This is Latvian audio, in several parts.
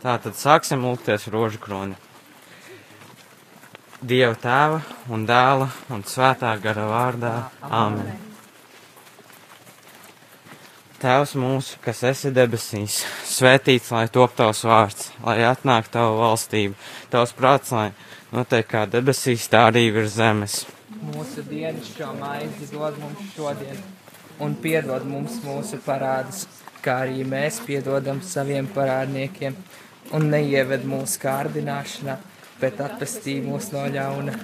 Tā tad sāksim lūgties rožu kroni. Dieva tēva un dēla un svētā gara vārdā. Āmen. Tēvs mūsu, kas esi debesīs, svētīts lai top tavs vārds, lai atnāk tava valstība, tavs prāts, lai notiek kā debesīs, tā arī virs zemes. Mūsu dienascho maizi dod mums šodien, un piedod mums mūsu parādus, kā arī mēs piedodam saviem parādniekiem, un neieved mūsu kārdināšanā, bet atpestī mūs no ļauna.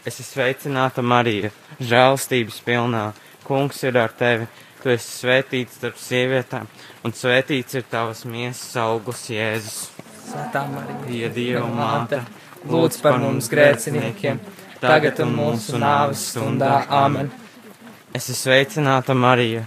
Es esmu sveicināta Marija, žēlstības pilnā. Kungs ir ar tevi, tu esi svētīts starp sievietēm, un svētīts ir tavas miesas augurs Jēzus. Svētā Marija, Ja Dieva māte, lūdz par mums grēciniekiem, tagad un mūsu nāves stundā. Āmen! Es esmu sveicināta Marija,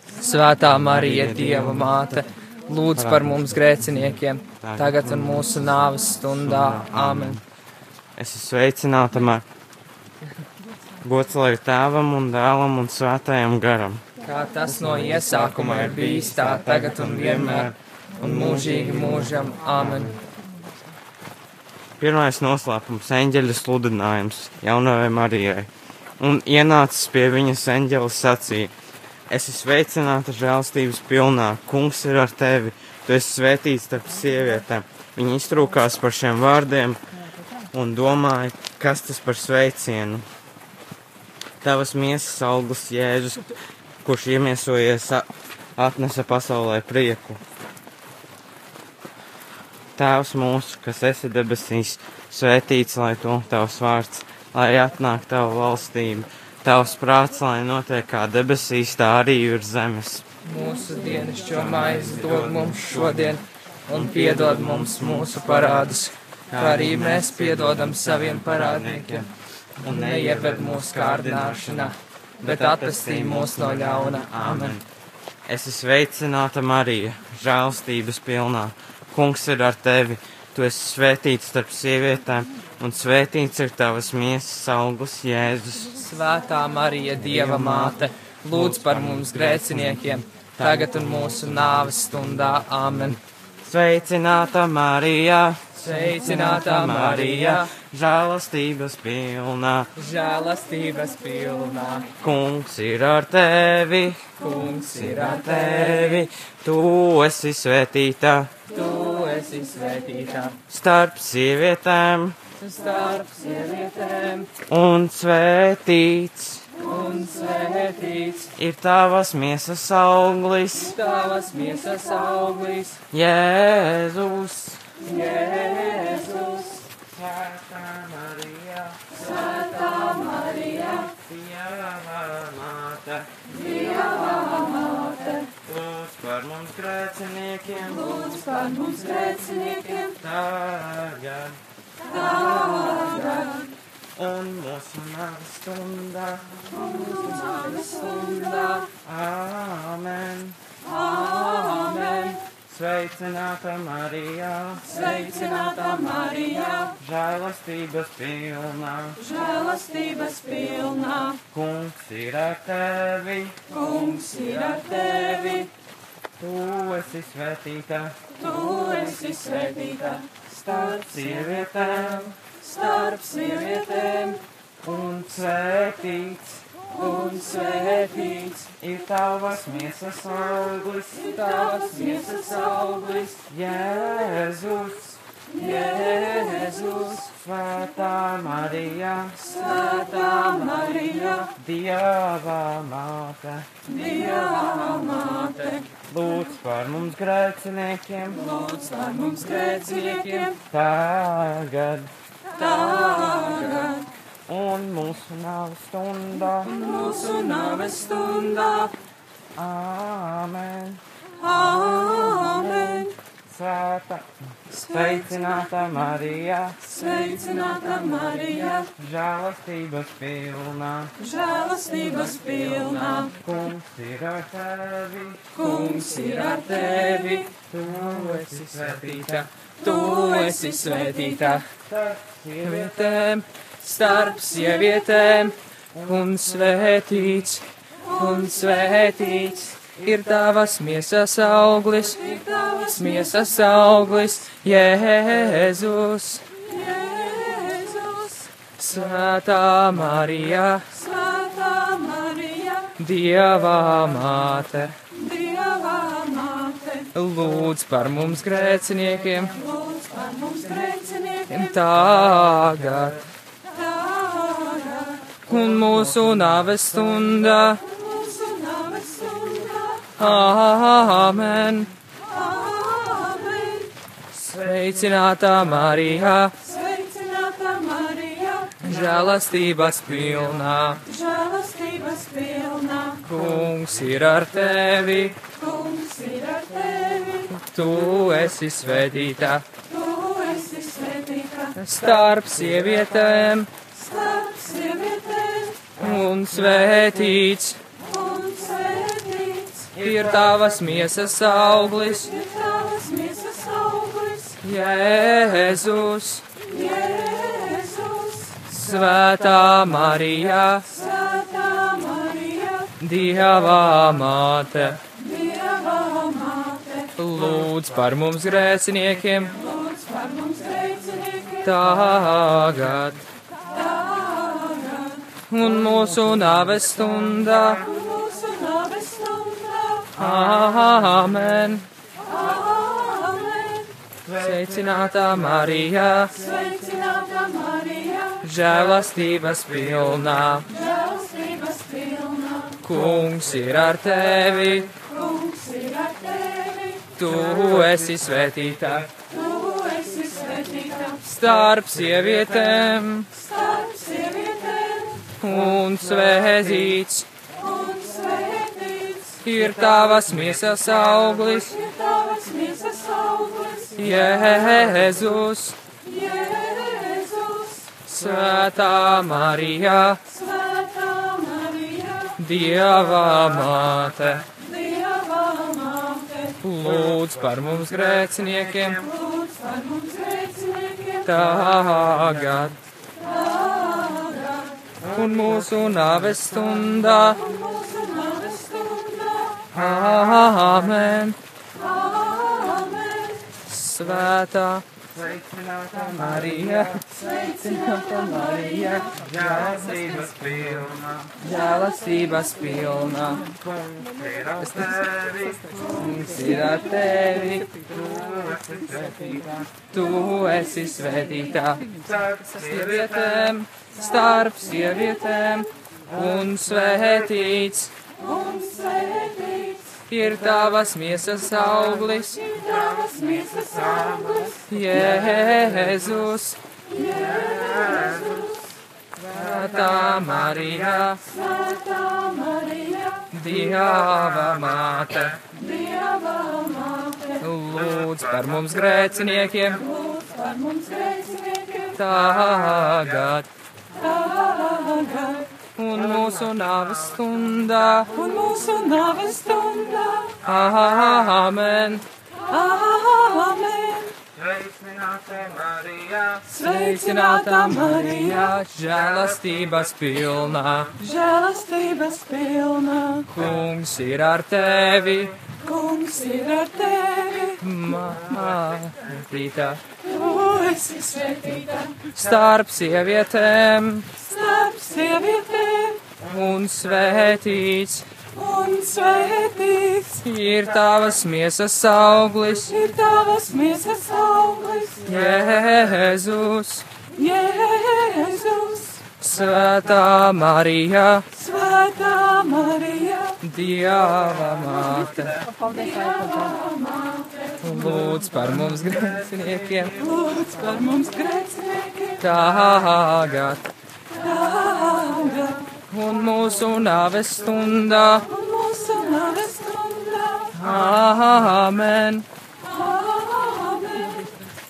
Svētā Marija, Dieva māte, lūdz par mums grēciniekiem, tagad un mūsu nāves stundā. Āmen! Es esmu sveicināta Marija. Gods lai ir tēvam un dēlam un svētajam garam. Kā tas no iesākuma ir bijis tā tagad un vienmēr, un mūžīgi mūžam. Āmen! Pirmais noslēpums - eņģeļa sludinājums jaunajai Marijai. Un ienācis pie viņas eņģelis sacīja: Es esmu sveicināta žēlstības pilnā, kungs ir ar tevi, tu esi svētīts starp sievietēm. Viņa iztrūkās par šiem vārdiem un domāja, kas tas par sveicienu. Tavas miesas auglis Jēzus, kurš iemiesojies, atnesa pasaulē prieku. Tēvs mūsu, kas esi debesīs, svētīts lai to tavs vārds, lai atnāk tava valstība, tavs prāts, lai notiek kā debesīs, tā arī virs zemes. Mūsu dienascho maizi dod mums šodien, un piedod mums mūsu parādus, kā arī mēs piedodam saviem parādniekiem, un neieved mūsu kārdināšanā, bet atpestī mūs no ļauna. Āmen! Es esmu sveicināta Marija, žēlstības pilnā. Kungs ir ar tevi, tu esi svētīts starp sievietēm, un svētīts ir tavas miesas augurs Jēzus. Svētā Marija, Dieva māte, lūdz par mums grēciniekiem, tagad un mūsu nāves stundā. Āmen! Sveicināta Marija, Sveicinātā Marija, žēlastības pilnā. žēlastības pilnā, Kungs ir ar tevi, kungs ir ar tevi, tu esi svētīta Tu esi svētītā. Starp sievietēm, starp sievietēm, un svētīts. Un svētīts. Ir tavas miesas auglis, tavas miesas auglis, Jēzus. Jēzus. Svētā Marija, Svētā Marija, Dieva māte, Dieva māte, lūdz par mums grēciniekiem, lūdz par mums grēciniekiem, tagad tagad un mūsu nāves stundā. mūsu nāves stundā. Āmen. Āmen. Sveicināta Marija, Sveicinātā Marija, žēlastības pilnā. žēlastības pilnā, Kungs ir ar tevi, kungs ir ar tevi, tu esi svētīta tu esi svētīta starp sievietēm, starp sievietēm, un svētīts. Un svētīts. Ir tavas miesas auglis, tavas miesas auglis, Jēzus. Jēzus. Svētā Marija, Svētā Marija, Dieva māte, Dieva māte, lūdz par mums grēciniekiem, lūdz par mums grēciniekiem, tagad tagad un mūsu nāves stundā. mūsu nāves stundā. Āmen. Āmen. Svētā, sveicināta Marija, Sveicināta Marija, žēlastības pilnā, žēlastības pilnā, kungs ir ar tevi, kungs ir ar tevi, tu esi svētīta, Tu esi svētīta. Starp sievietēm, starp sievietēm, un svētīts, un svētīts ir tavas miesas auglis, tavas miesas auglis, Jēzus. Jēzus. Svētā Marija, Svētā Marija, Dieva māte, Dieva māte, lūdz par mums grēciniekiem, lūdz par mums grēciniekiem, tagad. Tagad. Un mūsu nāves stundā. Āmen! Sveicinātā Marija, Sveicināta Marija, žēlastības pilnā, žēlastības pilnā, kungs ir ar tevi, kungs ir ar tevi, tu esi svētīta tu esi svētīta starp sievietēm, starp sievietēm. Un svētīts. Ir tavas miesas auglis, Ir tavas miesas auglis, Jēzus, Jēzus, Svētā Marija, Svētā Marija, Dieva māte, Dieva māte, lūdz par mums grēciniekiem, lūdz par mums grēciniekiem, tagad. Tagad. Un mūsu nāves stundā. Āmen! Sveicinātā Marija, Sveicināta Marija, žēlastības pilnā, žēlstības pilnā, kungs ir ar tevi, kungs ir ar tevi, tu esi svētīta tu esi svētīta starp sievietēm, starp sievietēm. Un svētīts. Ir tavas miesas auglis, Jēzus, Jēzus, Svētā Marija, Svētā Marija, Dieva māte, Dieva māte, lūdz par mums grēciniekiem, lūdz par mums grēciniekiem, tagad. Tagad. Un mūsu nāves stundā. un mūsu. Āmen! Āmen! Svētā sveicināta Marija, Sveicināta Marija, žēlastības pilnā, žēlastības pilnā, kungs ir ar tevi, tu esi svētītā. Starp sievietēm, starp sievietēm, un svētīts un svētīts. Ir tavas miesas auglis, ir tavas miesas auglis, Jēzus, Jēzus, Svētā Marija, Svētā Marija, Dieva māte, Dieva māte, lūdz par mums grēciniekiem, lūdz par mums grēciniekiem, tagad. Tagad un mūsu nāves stundā. un mūsu nāves stundā. Āmen! Āmen! Sveicināta Marija, Sveicināta Marija, žēlastības pilnā, Žēlastības pilnā, kungs ir ar tevi, kungs ir ar tevi, mātītā, tu esi svētīta starp sievietēm. Starp sievietēm, un svētīts. Un svētīts. Ir tavas miesas auglis, ir tavas miesas auglis, Jēzus, Jēzus, Svētā Marija, Svētā Marija, Dieva māte, lūdz par mums grēciniekiem, lūdz par mums grēciniekiem, tagad tagad un mūsu nāves stundā. un mūsu nāves stundā. Āmen!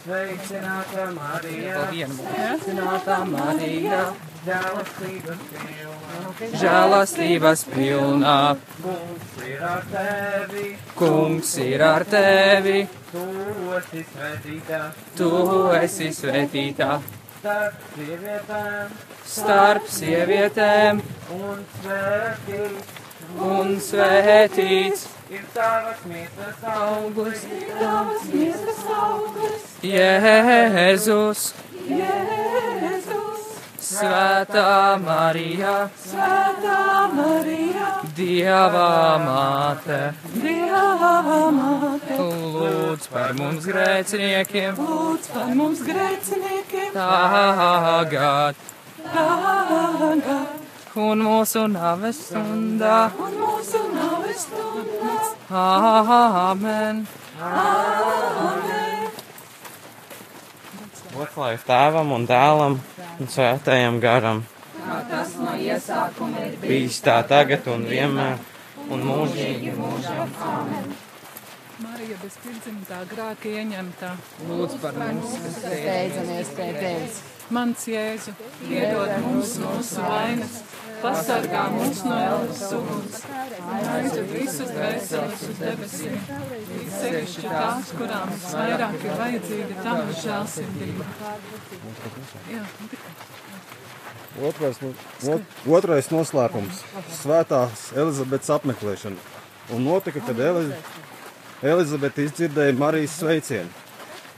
Sveicināta Marija, sveicināta Marija, žēlastības pilna. Žēlastības pilnā, Kungs ir ar tevi, kungs ir ar tevi, tu esi svētītā. Tu esi svētītā. Starp sievietēm. Starp sievietēm. Un svētīts. Un svētīts. Ir tavas mītnes augurs. Tavas miesas augurs, Jēzus, Jēzus, Svētā Marija, Svētā Marija, Dieva māte, Dieva māte, lūdz par mums grēciniekiem, lūdz par mums grēciniekiem, tagad. Tagad. Un mūsu naves stundā. un mūsu nāves stundas. Āmen! Gods lai tēvam un dēlam un svētajam garam. Kā tas no iesākuma ir bijis, tā tagad un vienmēr un mūžīgi. mūžam amen. Marija bez pirmzimtā grāka ieņemtā. Lūdz par mums, Steidzamies pie tevis. Mans Jēzu, iedod mums mūsu vainas, pasargā mūs no ēlas uguns, aizved visus dvēseles uz debesīm, sevišķi tās, kurām visvairāk ir vajadzīga tava žēlsirdība. Jā, Otrais, ot- otrais noslēpums - Svētās Elizabetes apmeklēšana. Un notika, kad Eliz Elizabete izdzirdēja Marijas sveicienu.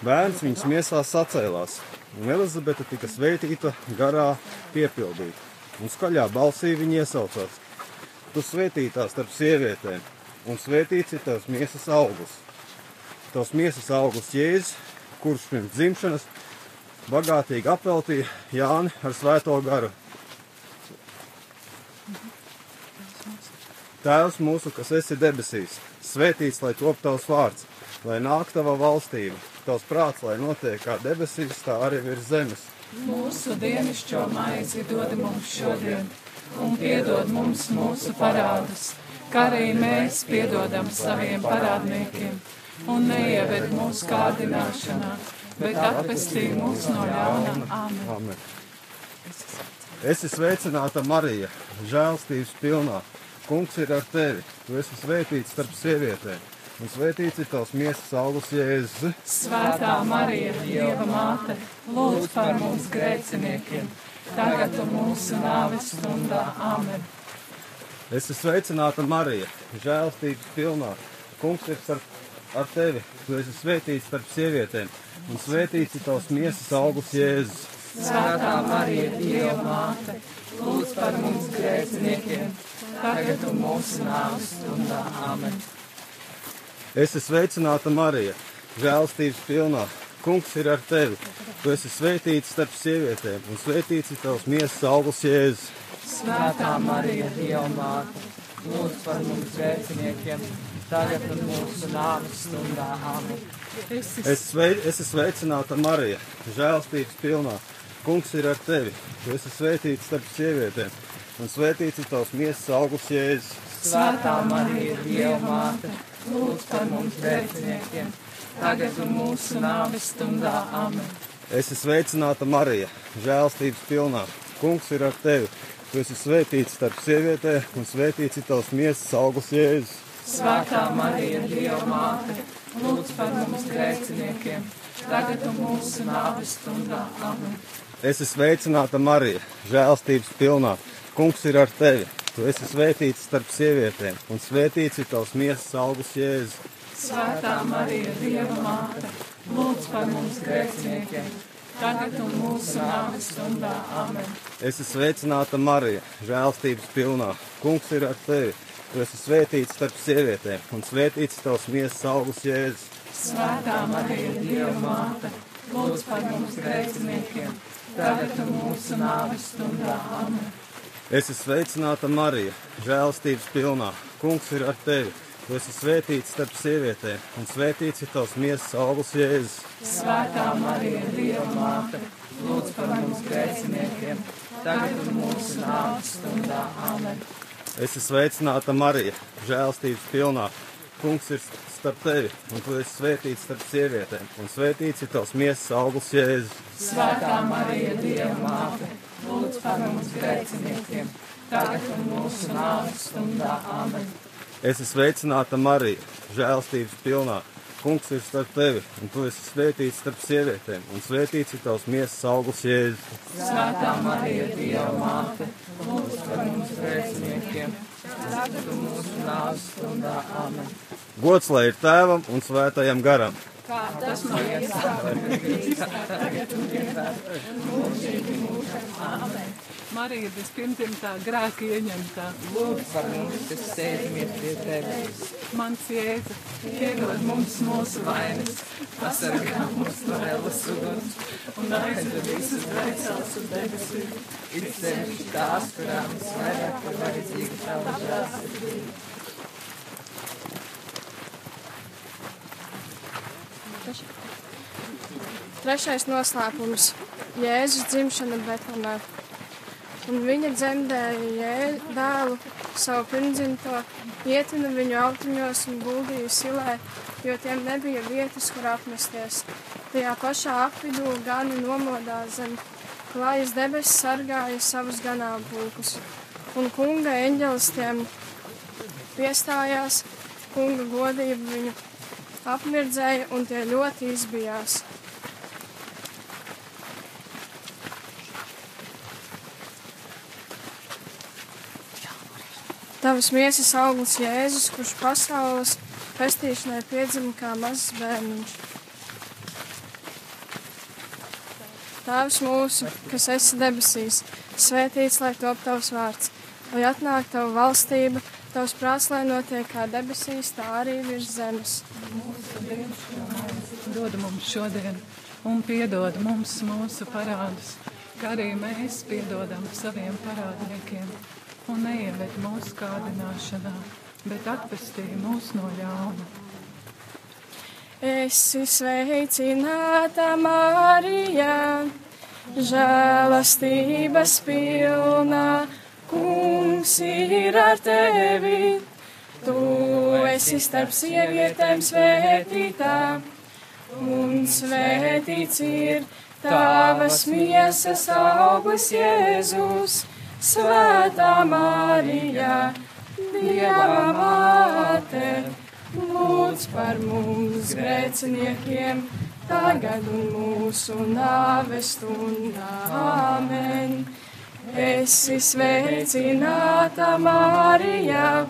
Bērns viņas miesā sacēlās, un Elizabete tika sveitīta garā piepildīta. Un skaļā balsī viņa iesaucās: Tu svētītā starp sievietēm, un svētīts ir tavs miesas augurs. Tavs miesas augurs Jēzus, kurš pirms dzimšanas bagātīgi apveltīja Jāni ar svēto garu. Tēvs mūsu, kas esi debesīs, svētīts lai top tavs vārds, lai nāk tava valstība, tavs prāts, lai notiek kā debesīs, tā arī virs zemes. Mūsu dienascho maizi dod mums šodien, un piedod mums mūsu parādus, kā arī mēs piedodam saviem parādniekiem, un neieved mūsu kārdināšanā, bet atpestī mūs no ļauna. Amen. Amen. Esi sveicināta Marija, žēlstības pilnā. Kungs ir ar tevi, tu esi svētīts starp sievietēm, un svētīts ir tavs miesas augurs Jēzus. Svētā Marija, Dieva māte, lūdz par mums grēciniekiem, tagad un mūsu nāves stundā. Amen. Esi sveicināta Marija, žēlstības pilnā. Kungs ir starp, ar tevi, tu esi svētīts starp sievietēm, un svētīts ir tavs miesas augurs Jēzus. Svētā Marija, Dieva māte, lūdz par mums grēciniekiem, tagad un mūsu nāves stundā. Amen. Esi sveicināta Marija, žēlstības pilnā. Kungs ir ar tevi, tu esi svētīts starp sievietēm, un svētīts ir tavs miesas augurs Jēzus. Svētā Marija, Dieva māte, lūdz par mums grēciniekiem, tagad un mūsu nāves stundā. Amen. Es esi sveicināta Marija, žēlstības pilnā. Kungs ir ar tevi, tu esi svētīts starp sievietēm, un svētīts ir tavs miesas augurs Jēzus. Svētā Marija, Dieva māte, lūdz par mums grēciniekiem, tagad un mūsu nāves stundā. Amen. Esi sveicināta Marija, žēlstības pilnā. Kungs ir ar tevi, tu esi svētīts starp sievietēm, un svētīts ir tavs miesas augurs Jēzus. Svētā Marija, Dieva māte, lūdz par mums grēciniekiem, tagad un mūsu nāves stundā. Amen. Esi sveicināta Marija, žēlstības pilnā. Kungs ir ar tevi. Tu esi svētīts starp sievietēm, un svētīts ir tavs miesas augurs Jēzus. Svētā Marija, Dieva māte, lūdz par mums grēciniekiem, tagad un mūsu nāves stundā. Amen. Esi sveicināta Marija, žēlstības pilnā. Kungs ir ar tevi. Tu esi svētīts starp sievietēm, un svētīts tavs miesas augurs Jēzus. Svētā Marija, Dieva māte, lūdz par mums grēciniekiem, tagad un mūsu nāves stundā. Amen. Esi sveicināta Marija, žēlstības pilnā. Kungs ir ar tevi. Tu esi svētīts starp sievietēm, un svētīts ir tavs miesas augurs Jēzus. Svētā Marija, Dieva māte, lūdz par mums grēciniekiem, tagad un mūsu nāves stundā. Amen. Esi sveicināta Marija, žēlstības pilnā. kungs ir starp tevi, un tu esi svētīts starp sievietēm, un svētīts ir tavs miesas augurs Jēzus. Svētā Marija, Dieva māte, lūdz par mums grēciniekiem, tagad un mūsu nāves stundā. Āmen. Esi sveicināta Marija, žēlstības pilnā. Kungs ir starp tevi, un tu esi svētīts starp sievietēm, un svētīts ir tavs miesas augurs Jēzus. Svētā Marija, Dieva māte, Lūdz par mums grēciniekiem, tagad un mūsu nāves stundā. Āmen. Gods lai ir tēvam un svētajam garam. Marija vispirmā grēka ieņemtā. Lūdz par mums, kas sēžamies pie tevis. Mans jēza, piedod mums mūsu vainas, Pasargā mūs no ēlas uguns un aizved visus dvēseles uz debesīm. ir sevišķi tās, kurām visvairāk ir vajadzīga tava žēlsirdība. Trešais noslēpums - Jēzus dzimšana Betlemē. Un viņa dzemdēja dēlu savu pirmdzimto, ietina viņu autiņos un guldīja silē, jo tiem nebija vietas, kur apmesties. Tajā pašā apvidū gani nomodā zem klājas debesis sargāja savus ganāmpulkus. Un kunga eņģelis tiem piestājās, kunga godība viņu apmirdzēja un tie ļoti izbijās. Tavas miesas auglis Jēzus, kurš pasaules pestīšanai piedzima kā mazs bērniņš. Tēvs mūsu, kas esi debesīs, svētīts lai top tavs vārds, lai atnāk tava valstība, tavs prāts, lai notiek kā debesīs, tā arī virs zemes. Dod mums šodien un piedod mums mūsu parādus, kā arī mēs piedodam saviem parādniekiem. Un neieved mūsu kārdināšanā, bet atpestī mūs no ļauna. Esi sveicināta Marija, žēlastības pilnā, kungs ir ar tevi. Tu esi starp sievietēm svētītā, un svētīts ir tavas miesas augurs Jēzus, Svētā Marija, Dieva māte. Lūdz par mums grēciniekiem, tagad un mūsu nāves stundā. Āmen. Esi sveicināta Marija,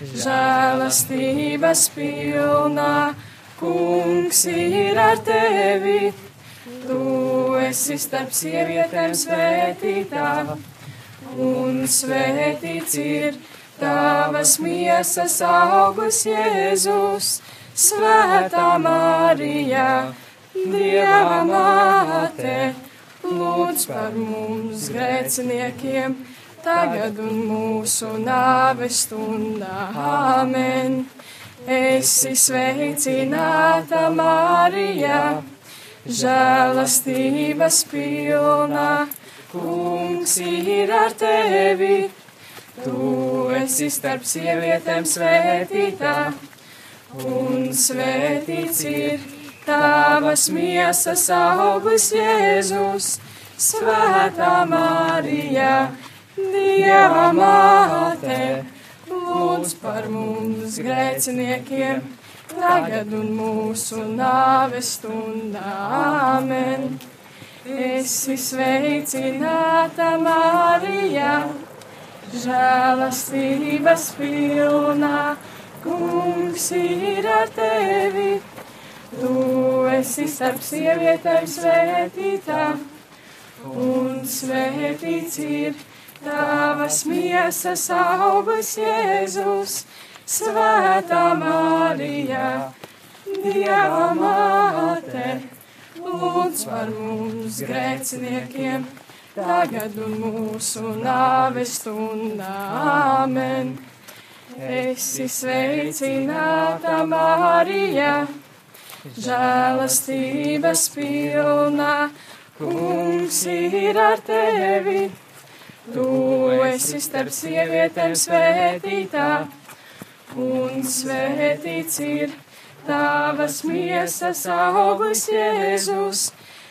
žēlastības pilnā, kungs ir ar tevi. Tu esi starp sievietēm svētītā, un svētīts ir tavas miesas augurs Jēzus, Svētā Marija, Dieva māte, lūdz par mums grēciniekiem, tagad un mūsu nāves stundā. Āmen! Esi sveicināta Marija, žēlastības pilnā, kungs ir ar tevi. Tu esi starp sievietēm svētītā, un svētīts ir tavas miesas augurs Jēzus, Svētā Marija, Dieva māte, lūdz par mums grēciniekiem, tagad un mūsu nāves stundā. Āmen! Esi sveicināta Marija! žēlastības pilnā, kungs ir ar tevi. Tu esi starp sievietēm svētītā, un svētīts ir tavas miesas augurs Jēzus, Svētā Marija, Dieva māte, lūdz par mums grēciniekiem tagad un mūsu nāves stundā. Āmen! Esi sveicināta Marija, žēlastības pilnā, kungs ir ar tevi. Tu esi starp sievietēm svētītā, un svētīts ir tavas miesas auglis Jēzus,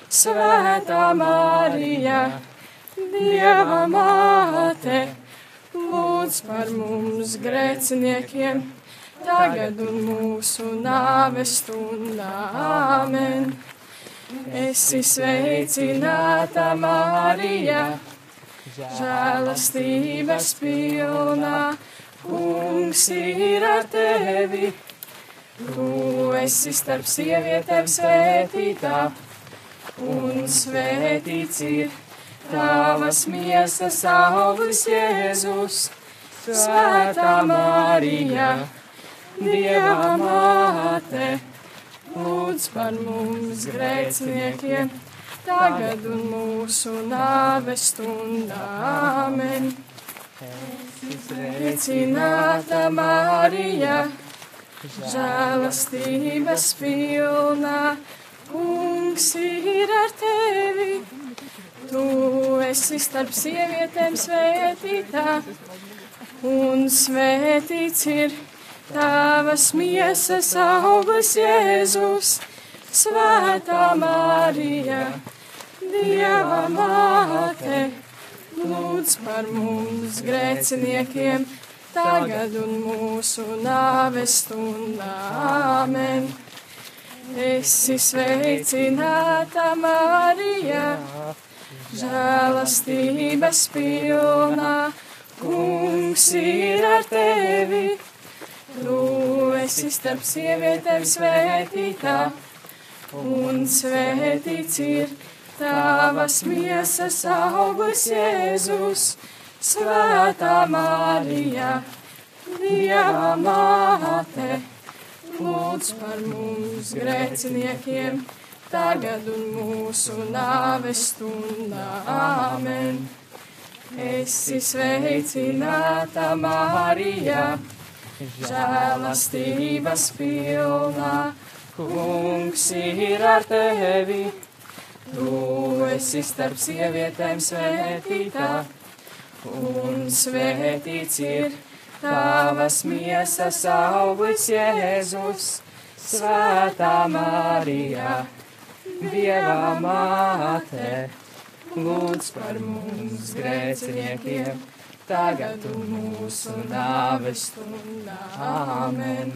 Svētā Marija, Dieva māte, lūdz par mums grēciniekiem, tagad un mūsu nāves stundā. Āmen. Esi sveicināta Marija, žēlastības pilnā, kungs ir ar tevi. Tu esi starp sievietēm svētītā, un svētīts ir tavas miesas auglis Jēzus, Svētā Marija, Dieva māte, lūdz par mums grēciniekiem, tagad un mūsu nāves stundā. Āmen. Sveicināta Marija, žēlastības pilnā, kungs ir ar tevi. Tu esi starp sievietēm svētītā, un svētīts ir tavas miesas auglis Jēzus, Svētā Marija, Dieva māte, lūdz par mums grēciniekiem, tagad un mūsu nāves stundā. Āmen. Esi sveicināta Marija, žēlastības pilnā, kungs ir ar tevi. Tu esi starp sievietēm svētītā, un svētīts ir tavas miesas auglis Jēzus, Svētā Marija, Dieva māte, lūdz par mums grēciniekiem, tagad un mūsu nāves stundā. Āmen. Esi sveicināta Marija, žēlastības pilnā, kungs ir ar tevi. Tu esi starp sievietēm svētītā, un svētīts ir tavas miesas auglis Jēzus, Svētā Marija, Dieva māte, lūdz par mums grēciniekiem tagad mūsu nāves stundā. Āmen.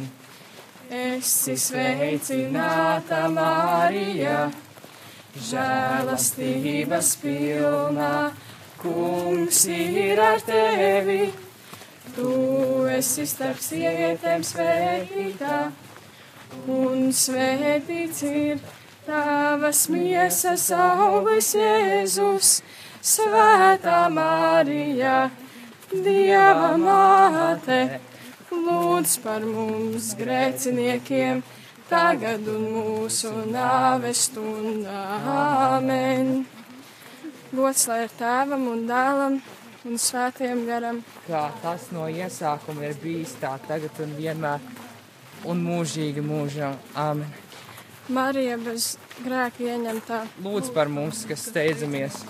Esi sveicināta Marija, žēlastības pilnā, kungs ir ar tevi. Tu esi starp sievietēm svētītā, un svētīts ir tavas miesas auglis Jēzus, Svētā Marija. Dieva māte, lūdz par mums grēciniekiem, tagad un mūsu nāves stundā. Āmen. Gods lai ir tēvam un dēlam un svētiem garam. Kā tas no iesākuma ir bijis tā tagad un vienmēr un mūžīgi mūžā. Āmen. Marija bez grēka ieņemtā. Lūdz par mums, kas steidzamies.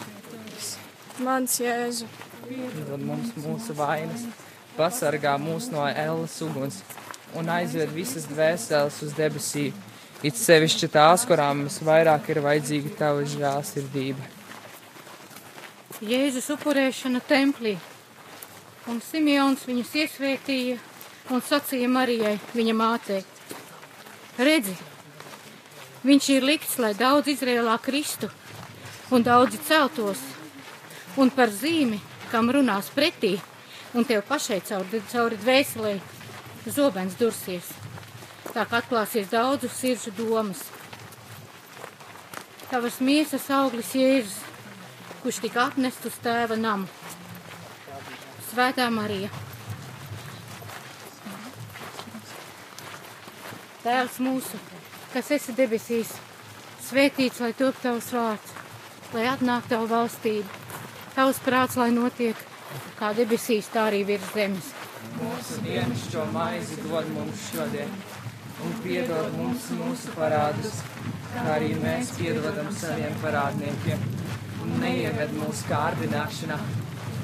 Mans Jēzu. Dod mums mūsu vainas, pasargā mūs no ēlas uguns un aizved visas dvēseles uz debesīm, it sevišķi tās, kurām visvairāk ir vajadzīga tava žēlsirdība. Jēzus upurēšana templī, un Simeons viņus iesvētīja un sacīja Marijai, viņa mātei: Redzi, viņš ir likts, lai daudz Izrēlā kristu un daudzi celtos, un par zīmi kam runās pretī, un tev pašai cauri, cauri dvēselē zobens dursies. Tā kā atklāsies daudzu sirdžu domas. Tavas miesas auglis Jēzus, kurš tika atnest uz tēva namu. Svētā Marija. Tēvs mūsu, kas esi debesīs, svētīts, lai top tavs vārds, lai atnāk tavu valstību Tavs prāts, lai notiek kā debesīs, tā arī virs zemes. Mūsu dienascho maizi dod mums šodien, un piedod mums mūsu parādus, kā arī mēs piedodam saviem parādniekiem. Un neieved mūsu kārdināšanā,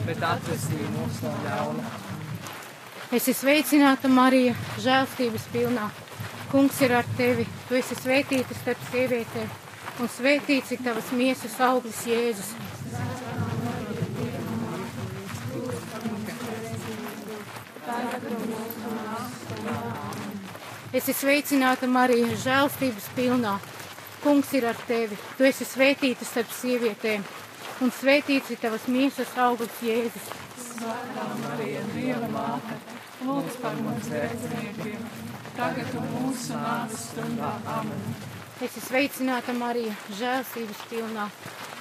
bet atvestī mūs no ļauna. Esi sveicināta, Marija, žēlstības pilnā. Kungs ir ar tevi, tu esi svētīta starp sievietēm, un svētīts ir tavas miesas auglis Jēzus. Esi sveicināta, Marija, žēlstības pilnā. Kungs ir ar tevi, tu esi svētīta starp sievietēm, un svētīts ir tavas miesas auglis Jēzus. Svētā Marija, Dieva māte, lūdz par mums grēciniekiem, tagad un mūsu nāves stundā. Amen. Esi sveicināta, Marija, žēlstības pilnā.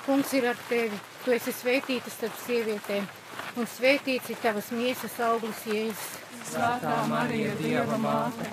Kungs ir ar tevi, tu esi svētīta starp sievietēm, un svētīts ir tavas miesas auglis Jēzus. Svētā Marija, Dieva māte,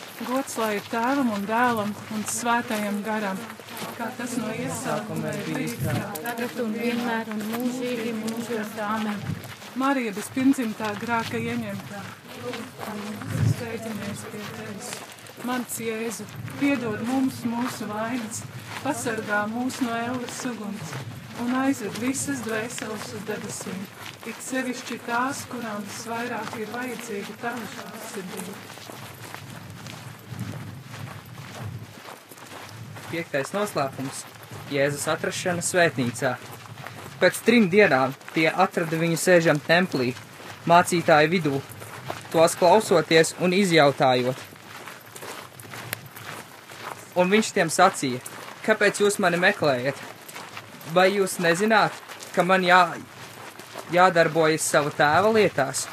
Gods lai ir tēvam un dēlam un svētajam garam, kā tas no iesākuma ir bijis. Tagad un vienmēr un mūžīgi mūžos āmen. Marija bez pirmdzimtā grāka ieņemtā. Steidzamies pie tevis. Mans Jēzu, piedod mums mūsu vainas, pasargā mūs no ēles uguns un aizved visas dvēseles uz debesīm, it sevišķi tās, kurām visvairāk ir vajadzīga tava žēlsirdība. Piektais noslēpums - Jēzus atrašana svētnīcā. Pēc trim dienām tie atrada viņu sēžam templī, mācītāju vidū, tos klausoties un izjautājot. Un viņš tiem sacīja, kāpēc jūs mani meklējat? Vai jūs nezināt, ka man jā, jādarbojas sava tēva lietās?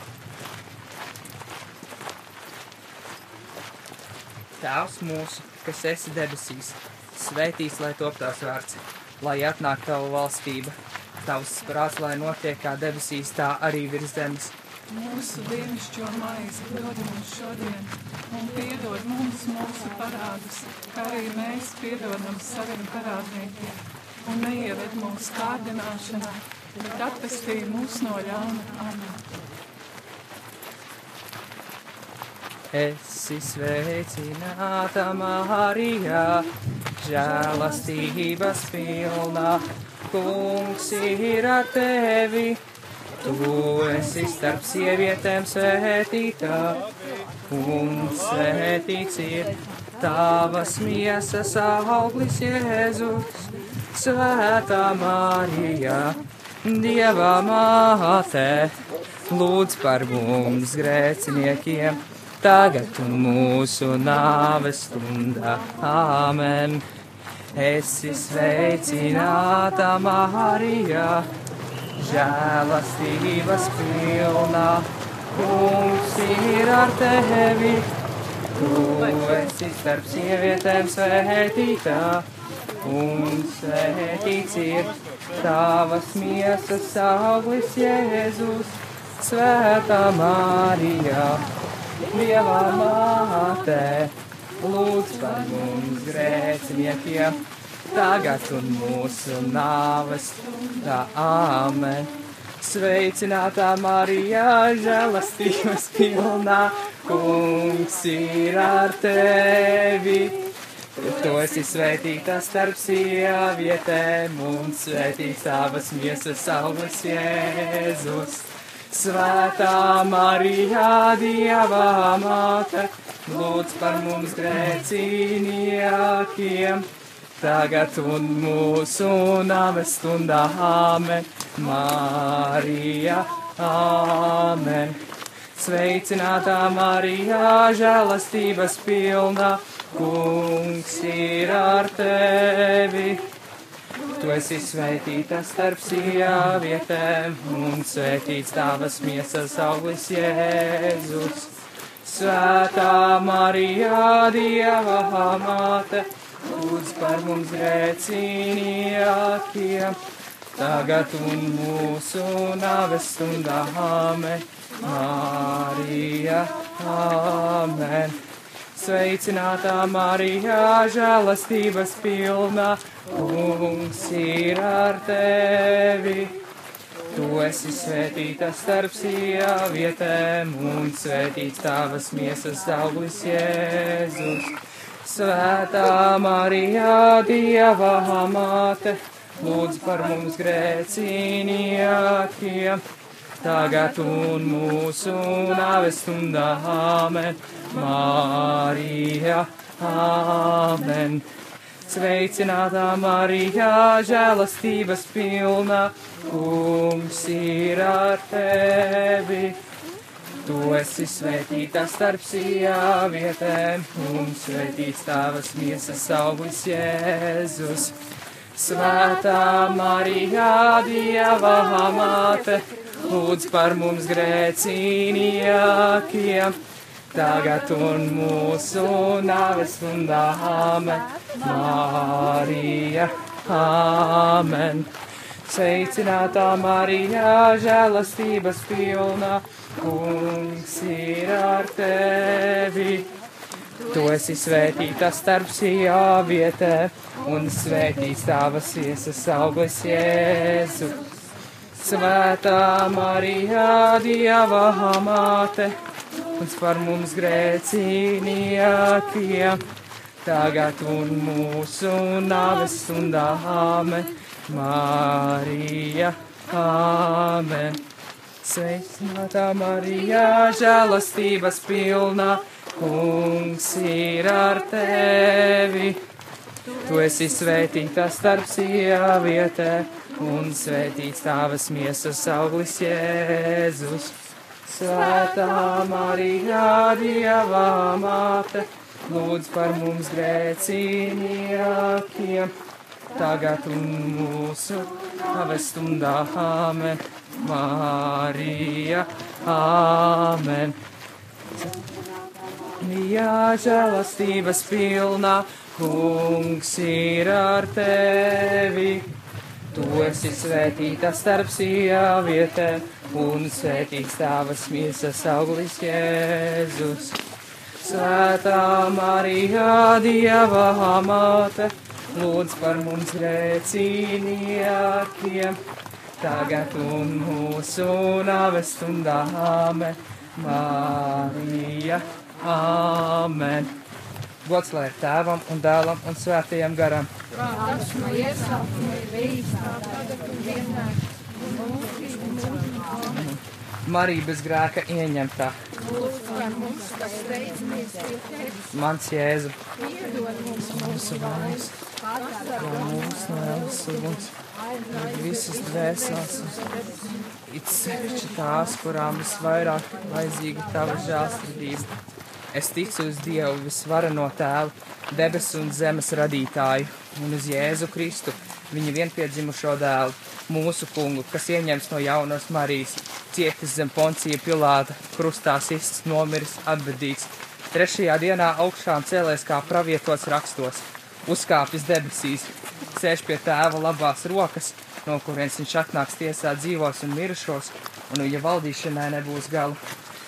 Tēvs mūsu, kas esi debesīs, svētīs, lai top tavs vārds, lai atnāk tava valstība, tavs prāts, lai notiek kā debesīs, tā arī virs zemes. Mūsu dienascho maizi dod mums šodien, un piedod mums mūsu parādus, kā arī mēs piedodam saviem parādniekiem. Un neieved mūsu kārdināšanā, bet atpestī mūs no ļauna. Amen. Esi sveicināta, Marija, žēlastības pilna. Kungs ir ar tevi, tu esi starp sievietēm svētīta, un svētīts ir tavas miesas auglis Jēzus. Svētā Marija, Dieva māte, lūdz par mums grēciniekiem, tagad un mūsu nāves stundā. Āmen! Esi sveicināta, Marija, žēlastības pilna. Kungs ir ar tevi, tu esi starp sievietēm svētītā, un svētīts ir tavas miesas auglis Jēzus, Svētā Mārijā, Dieva māte, lūdz par mums grēciniekiem, tagad un mūsu nāves, tā āmen. Sveicinātā Marijā, žēlastības pilnā, kungs ir ar tevi. Tu esi svētīta starp sievietēm un svētīts tavas miesas augurs Jēzus. Svētā Marijā, Dieva māte, lūdz par mums grēciniekiem, tagad un mūsu nāves stundā, amen, Marija, amen. Sveicinātā Marijā, žēlastības pilnā, kungs ir ar tevi. Tu esi svētīta starp sievietēm, un svētīts tavas miesas auglis Jēzus. Svētā Marijā, Dieva māte, lūdz par mums grēciniekiem, tagad un mūsu nāves stundā, amen, Marija, amen. Sveicinātā Marijā, žēlastības pilnā, kungs ir ar tevi. Tu esi svētīta starp sievietēm, un svētīts tavas miesas auglis Jēzus. Svētā Marijā, Dieva māte, lūdz par mums grēciniekiem, tagad un mūsu nāves stundā, amen, Marija, amen. Sveicinātā Marijā, žēlastības pilnā, kungs ir ar tevi. Tu esi svētīta starp sievietēm, un svētīts tavas miesas auglis Jēzus. Svētā Marijā, Dieva māte, lūdz par mums grēciniekiem, tagad un mūsu nāves stundā, amen, Marija, amen. Sveicinātā Marijā, žēlastības pilnā, kungs ir ar tevi. Tu esi svētīta starp sievietēm, un svētīts tavas iesas auglis Jēzu. Svētā Marijā, Dieva māte, un par mums grēciniekiem, tagad un mūsu nāves stundā, amen, Marija, amen. Sveicinātā Marijā, žēlastības pilnā, kungs ir ar tevi. Tu esi svētīta starp sievietēm, un svētīts tavas miesas auglis Jēzus. Svētā Marijā, Dieva māte, lūdz par mums grēciniekiem, tagad un mūsu nāves stundā, amen, Marija, amen. Jā, žēlastības pilnā, kungs ir ar tevi. Tu esi svētīta starp sievietēm, un svētīts tavas miesas auglis Jēzus. Svētā Marija, Dieva māte, lūdz par mums grēciniekiem, tagad un mūsu nāves stundā, amen, Marija, amen. Gods lai ir tēvam un dēlam un svētajam garam. Marija bez grēka ieņemtā. Mans Jēzu, visas dvēseles, it sevišķi tās, kurām visvairāk vajadzīga tava žēlstības. Es ticu uz Dievu visvarano tēvu, debesu un zemes radītāju, un uz Jēzu Kristu, viņa vienpiedzimušo dēlu, mūsu kungu, kas ieņems no jaunos Marijas, cietis zem poncija pilāta, krustā sists, nomiris, atbedīts, trešajā dienā augšām cēlēs kā pravietots rakstos, uzkāpis debesīs, sēž pie tēva labās rokas no kurienes viņš atnāks tiesāt dzīvos un mirušos, un viņa valdīšanai nebūs gala.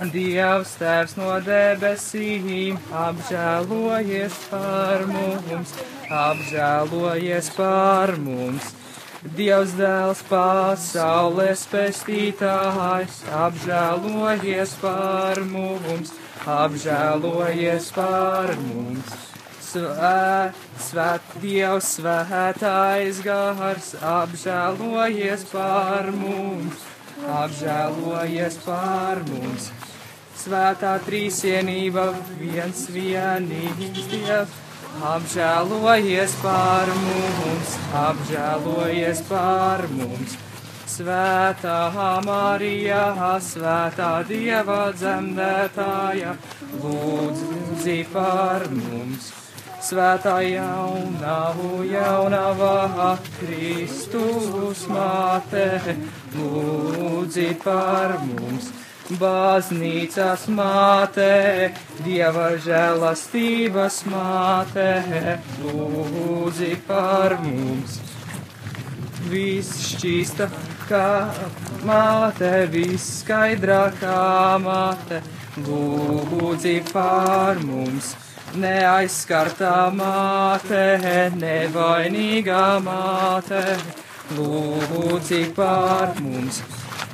Dievs tēvs no debesīm, apžēlojies par mums, apžēlojies par mums. Dievs dēls pasaules pestītājs, apžēlojies par mums, apžēlojies par mums. Svēt, svēt, Dievs svētais gars, apžēlojies par mums, apžēlojies par mums. Svētā trīsienība, viens vienīgs Dievs, apžēlojies par mums, apžēlojies par mums. Svētā Marija, svētā Dieva dzemdētāja, lūdzi par mums. Svētā jaunā, jaunavā Kristus māte, lūdzi par mums. Baznīcas māte, Dieva žēlastības māte, lūdzi par mums. Viss šķīsta kā māte, viss skaidrākā māte, lūdzi par mums. Neaizskartā māte, nevainīgā māte, lūdzi par mums.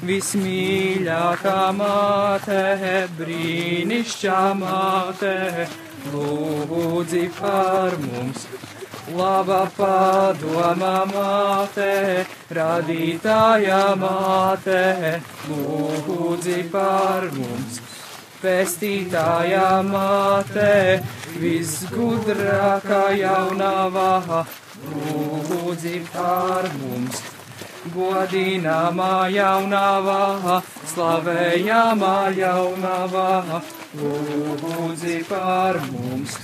Vismīļākā māte, brīnišķā māte, lūdzi par mums. Laba padoma māte, radītāja māte, lūdzi par mums. Pestītāja māte, visgudrākā jaunavā, lūdzi par mums. Godināmā jaunavā, slavējamā jaunavā, lūdzi par mums.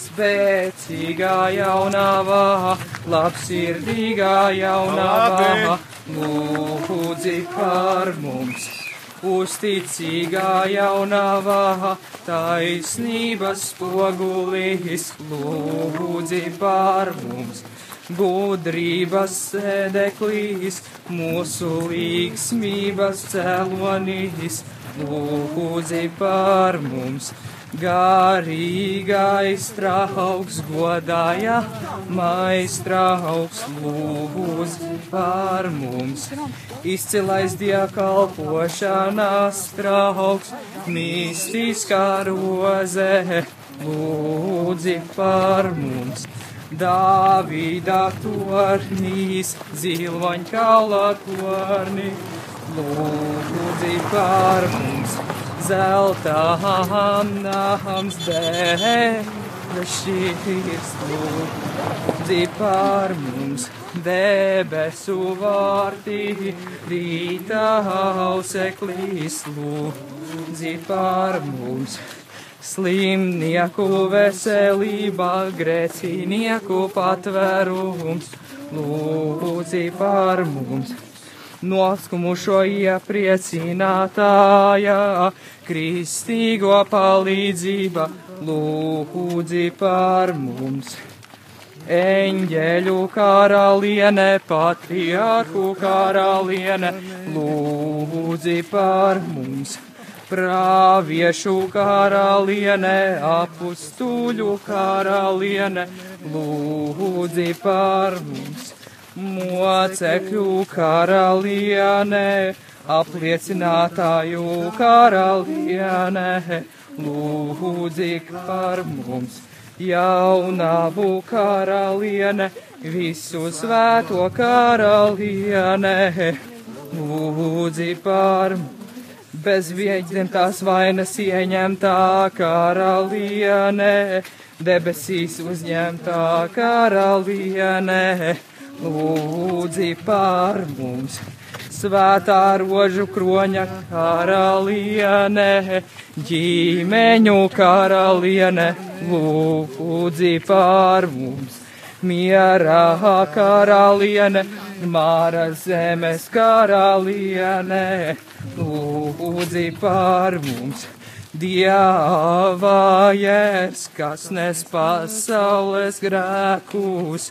Spēcīgā jaunavā, labsirdīgā jaunavā, lūdzi par mums. Uzticīgā jaunavā, taisnības spogulis, lūdzi par mums. Gudrības sēdeklīs, mūsu līgsmības cēlonis, lūdzi par mums. Garīgais trauks godāja, maistrauks lūdzi par mums. Izcilais diakalpošanās trauks, mistiskā roze, lūdzi par mums. Dāvīdā tornīs, zilvaņkālā tornī, lūdzi par mums. Zeltām nāms debesīs, lūdzi par mums. Debesu vārtī, rītā auseklīs, lūdzi par mums slimnieku veselība, grēcinieku patvērums, lūdzi par mums. Noskumušo iepriecinātājā, kristīgo palīdzība, lūdzi par mums. Eņģeļu karaliene, patriārhu karaliene, lūdzi par mums praviešu karaliene, apustuļu karaliene, lūdzi par mums. Mocekļu karaliene, apliecinātāju karaliene, lūdzi par mums. Jaunavu karaliene, visu svēto karaliene, lūdzi par mums bez vieģdentās vainas ieņemtā karaliene, debesīs uzņemtā karaliene, lūdzi par mums. Svētā rožu kroņa karaliene, ģimeņu karaliene, lūdzi par mums. Mierā karaliene, Māra zemes karaliene, lūdzi par mums. Dieva jēs, kas nes pasaules grēkus.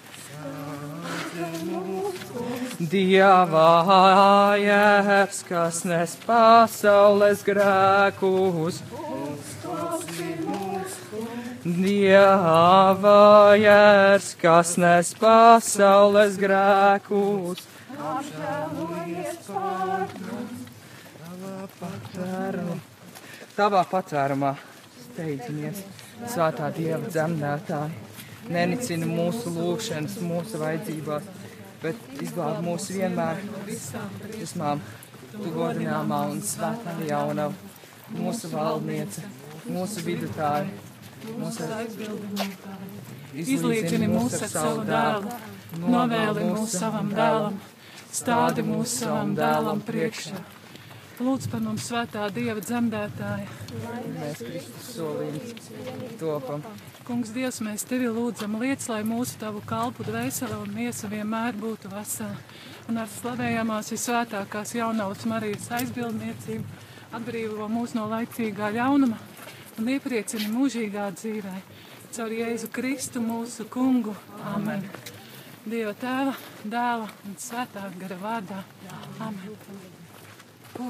Dieva jēs, kas nes pasaules grēkus. Dieva jērs, kas nes pasaules grēkus. Tavā patvērumā steidzamies, svētā Dieva dzemdētāji. Nenicina mūsu lūgšanas, mūsu vajadzībās, bet izglāb mūs vienmēr vismām tu godināmā un svētā jaunava, mūsu valdniece, mūsu vidutāja, Izlīdzini mūs ar savu dēlu, novēli mūs savam dēlam, stādi mūs savam dēlam priekšā. Lūdz par mums svētā Dieva dzemdētāja. Mēs Kristus solījums topam. Kungs, Dievs, mēs tevi lūdzam, liec, lai mūsu tavu kalpu dvēsele un miesa vienmēr būtu vesela. Un ar slavējamās visvētākās jaunautas Marijas aizbildniecību atbrīvo mūs no laicīgā ļaunuma un iepriecina mūžīgā dzīvē. Caur Jēzu Kristu mūsu kungu. Amen. Dieva tēva, dēla un svētā gara vārdā. Amen. Ko?